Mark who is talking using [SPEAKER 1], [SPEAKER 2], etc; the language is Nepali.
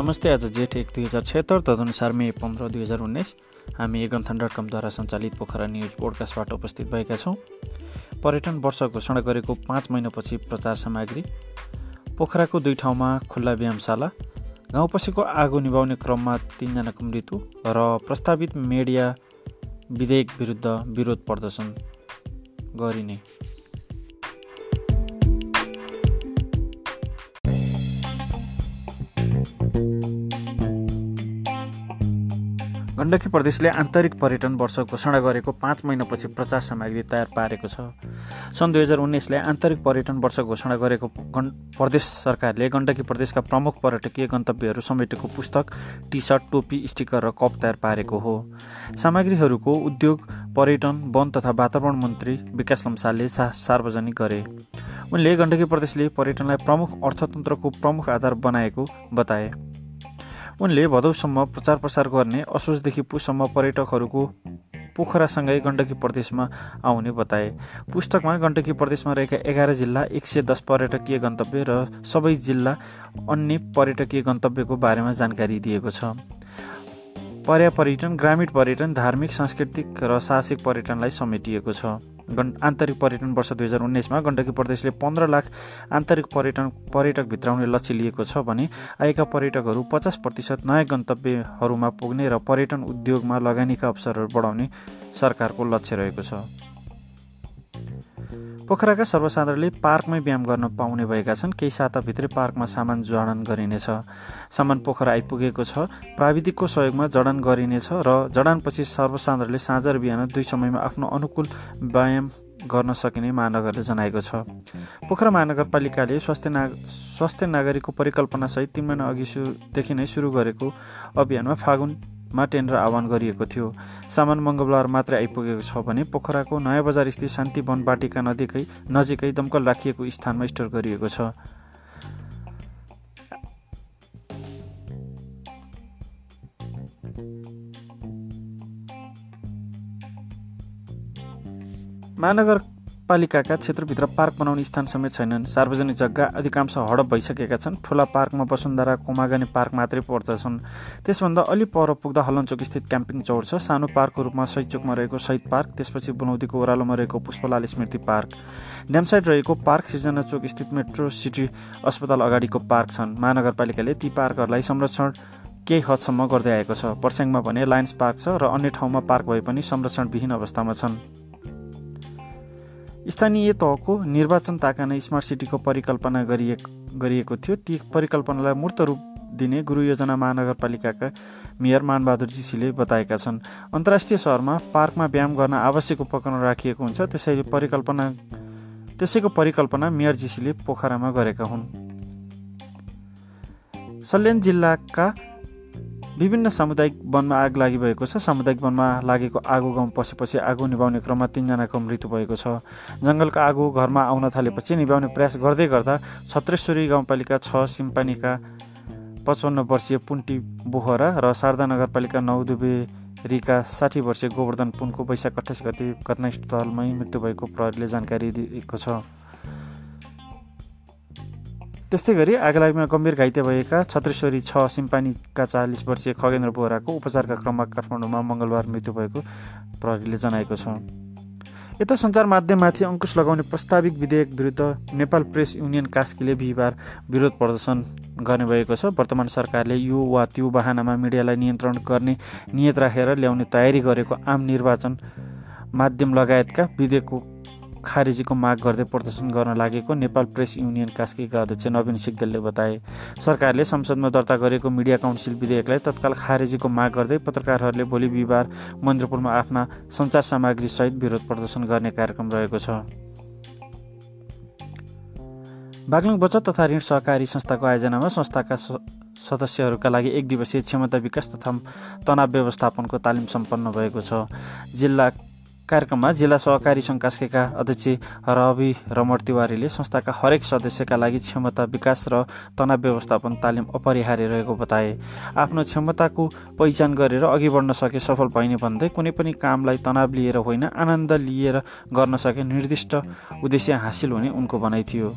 [SPEAKER 1] नमस्ते आज जेठ एक दुई हजार छत्तर तदनुसार मे पन्ध्र दुई हजार उन्नाइस हामी एगन्थन डट कमद्वारा सञ्चालित पोखरा न्युज पोडकास्टबाट उपस्थित भएका छौँ। पर्यटन वर्ष घोषणा गरेको पाँच महिनापछि प्रचार सामग्री पोखराको दुई ठाउँमा खुल्ला व्यायामशाला गाउँपछिको आगो निभाउने क्रममा तिनजनाको मृत्यु र प्रस्तावित मिडिया विधेयक विरुद्ध विरोध प्रदर्शन गरिने। गण्डकी प्रदेशले आन्तरिक पर्यटन वर्ष घोषणा गरेको पाँच महिनापछि प्रचार सामग्री तयार पारेको छ। सन् दुई हजार उन्नाइसले आन्तरिक पर्यटन वर्ष घोषणा गरेको प्रदेश सरकारले गण्डकी प्रदेशका प्रमुख पर्यटकीय गन्तव्यहरू समेटेको पुस्तक टी सर्ट टोपी स्टिकर र कप तयार पारेको हो। सामग्रीहरूको उद्योग पर्यटन वन तथा वातावरण मन्त्री विकास लम्सालले सार्वजनिक गरे। उनले गण्डकी प्रदेशले पर्यटनलाई प्रमुख अर्थतन्त्रको प्रमुख आधार बनाएको बताए। उनले भदौसम्म प्रचार प्रसार गर्ने असोजदेखि पुससम्म पर्यटकहरूको पोखरासँगै गण्डकी प्रदेशमा आउने बताए। पुस्तकमा गण्डकी प्रदेशमा रहेका एघार जिल्ला एक सय दस पर्यटकीय गन्तव्य र सबै जिल्ला अन्य पर्यटकीय गन्तव्यको बारेमा जानकारी दिएको छ। पर्या पर्यटन ग्रामीण पर्यटन धार्मिक सांस्कृतिक र साहसिक पर्यटनलाई समेटिएको छ। गण आन्तरिक पर्यटन वर्ष दुई हजार उन्नाइसमा गण्डकी प्रदेशले पन्ध्र लाख आन्तरिक पर्यटन पर्यटक भित्राउने लक्ष्य लिएको छ भने आएका पर्यटकहरू पचास प्रतिशत नयाँ गन्तव्यहरूमा पुग्ने र पर्यटन उद्योगमा लगानीका अवसरहरू बढाउने सरकारको लक्ष्य रहेको छ। पोखराका सर्वसाधारणले पार्कमै व्यायाम गर्न पाउने भएका छन्। केही साताभित्रै पार्कमा सामान जडान गरिनेछ। सामान पोखरा आइपुगेको छ। प्राविधिकको सहयोगमा जडान गरिनेछ र जडानपछि सर्वसाधारणले साँझ र बिहान दुई समयमा आफ्नो अनुकूल व्यायाम गर्न सकिने महानगरले जनाएको छ। पोखरा महानगरपालिकाले स्वास्थ्य नाग स्वास्थ्य नागरिकको परिकल्पनासहित तिन महिना अघिदेखि नै सुरु गरेको अभियानमा फागुन मा टेन्डर आह्वान गरिएको थियो। सामान मङ्गलबार मात्रै आइपुगेको छ भने पोखराको नयाँ बजार स्थित शान्ति वन बाटिका नदीकै नजिकै दमकल राखिएको स्थानमा स्टोर गरिएको छ। महानगर पालिकाका क्षेत्रभित्र पार्क बनाउने स्थान समेत छैनन्। सार्वजनिक जग्गा अधिकांश हडप भइसकेका छन्। ठुला पार्कमा वसुन्धरा कोमागानी पार्क मात्रै पर्दछन्। त्यसभन्दा अलि पर पुग्दा हलनचोक स्थित क्याम्पिङ चौर छ। सानो पार्कको रूपमा शहीद चोकमा रहेको शहीद पार्क त्यसपछि बनौदीको ओह्रालोमा रहेको पुष्पलाल स्मृति पार्क। ड्यामसाइड रहेको पार्क सिर्जना चोक स्थित मेट्रो सिटी अस्पताल अगाडिको पार्क छन्। महानगरपालिकाले ती पार्कहरूलाई संरक्षण केही हदसम्म गर्दै आएको छ? पर्स्याङमा भने लायन्स पार्क छ र अन्य ठाउँमा पार्क भए पनि संरक्षणविहीन अवस्थामा छन्। स्थानीय तहको निर्वाचन ताका नै स्मार्ट सिटीको परिकल्पना गरिएको थियो। ती परिकल्पनालाई मूर्त रूप दिने गुरु योजना महानगरपालिकाका मेयर मानबहादुर जीसीले बताएका छन्। अन्तर्राष्ट्रिय सहरमा पार्कमा व्यायाम गर्न आवश्यक उपकरण राखिएको हुन्छ। त्यसैले परिकल्पना त्यसैको परिकल्पना मेयर जीसीले पोखरामा गरेका हुन्। सल्यान जिल्लाका विभिन्न सामुदायिक वनमा आग लागि भएको छ। सामुदायिक वनमा लागेको आगो गाउँ पसेपछि आगो निभाउने क्रममा तिनजनाको मृत्यु भएको छ। जङ्गलको आगो घरमा आउन थालेपछि निभाउने प्रयास गर्दै गर्दा छत्रेश्वरी गाउँपालिका छ सिम्पानीका पचपन्न वर्षीय पुन्टी बोहरा र शारदा नगरपालिका नौ दुबेरीका साठी वर्षीय गोवर्धन पुनको वैशाख अठाइस गति घटनास्थलमै मृत्यु भएको प्रहरीले जानकारी दिएको छ। त्यस्तै गरी आगलागीमा गम्भीर घाइते भएका छत्रेश्वरी छ सिम्पानीका चालिस वर्षीय खगेन्द्र बोहराको उपचारका क्रममा काठमाडौँमा मङ्गलबार मृत्यु भएको प्रहरीले जनाएको छ। यता सञ्चार माध्यममाथि अङ्कुश लगाउने प्रस्ताविक विधेयक विरुद्ध नेपाल प्रेस युनियन कास्कीले बिहिबार विरोध प्रदर्शन गर्ने भएको छ। वर्तमान सरकारले यो वा त्यो बाहनामा मिडियालाई नियन्त्रण गर्ने नियत राखेर ल्याउने तयारी गरेको आम निर्वाचन माध्यम लगायतका विधेयकको खारेजीको माग गर्दै प्रदर्शन गर्न लागेको नेपाल प्रेस युनियन कास्कीका अध्यक्ष नवीन सिग्देलले बताए। सरकारले संसदमा दर्ता गरेको मिडिया काउन्सिल विधेयकलाई तत्काल खारेजीको माग गर्दै पत्रकारहरूले भोलि बिहिबार मन्दिरपुरमा आफ्ना सञ्चार सामग्री सहित विरोध प्रदर्शन गर्ने कार्यक्रम रहेको छ। बागलुङ बचत तथा ऋण सहकारी संस्थाको आयोजनामा संस्थाका सदस्यहरूका लागि एक दिवसीय क्षमता विकास तथा तनाव व्यवस्थापनको तालिम सम्पन्न भएको छ। जिल्ला कार्यक्रममा जिल्ला सहकारी सङ्घ कास्केका अध्यक्ष रवि रमण तिवारीले संस्थाका हरेक सदस्यका लागि क्षमता विकास र तनाव व्यवस्थापन तालिम अपरिहार्य रहेको बताए। आफ्नो क्षमताको पहिचान गरेर अघि बढ्न सके सफल पाइने भन्दै कुनै पनि कामलाई तनाव लिएर होइन आनन्द लिएर गर्न सके निर्दिष्ट उद्देश्य हासिल हुने उनको भनाइ थियो।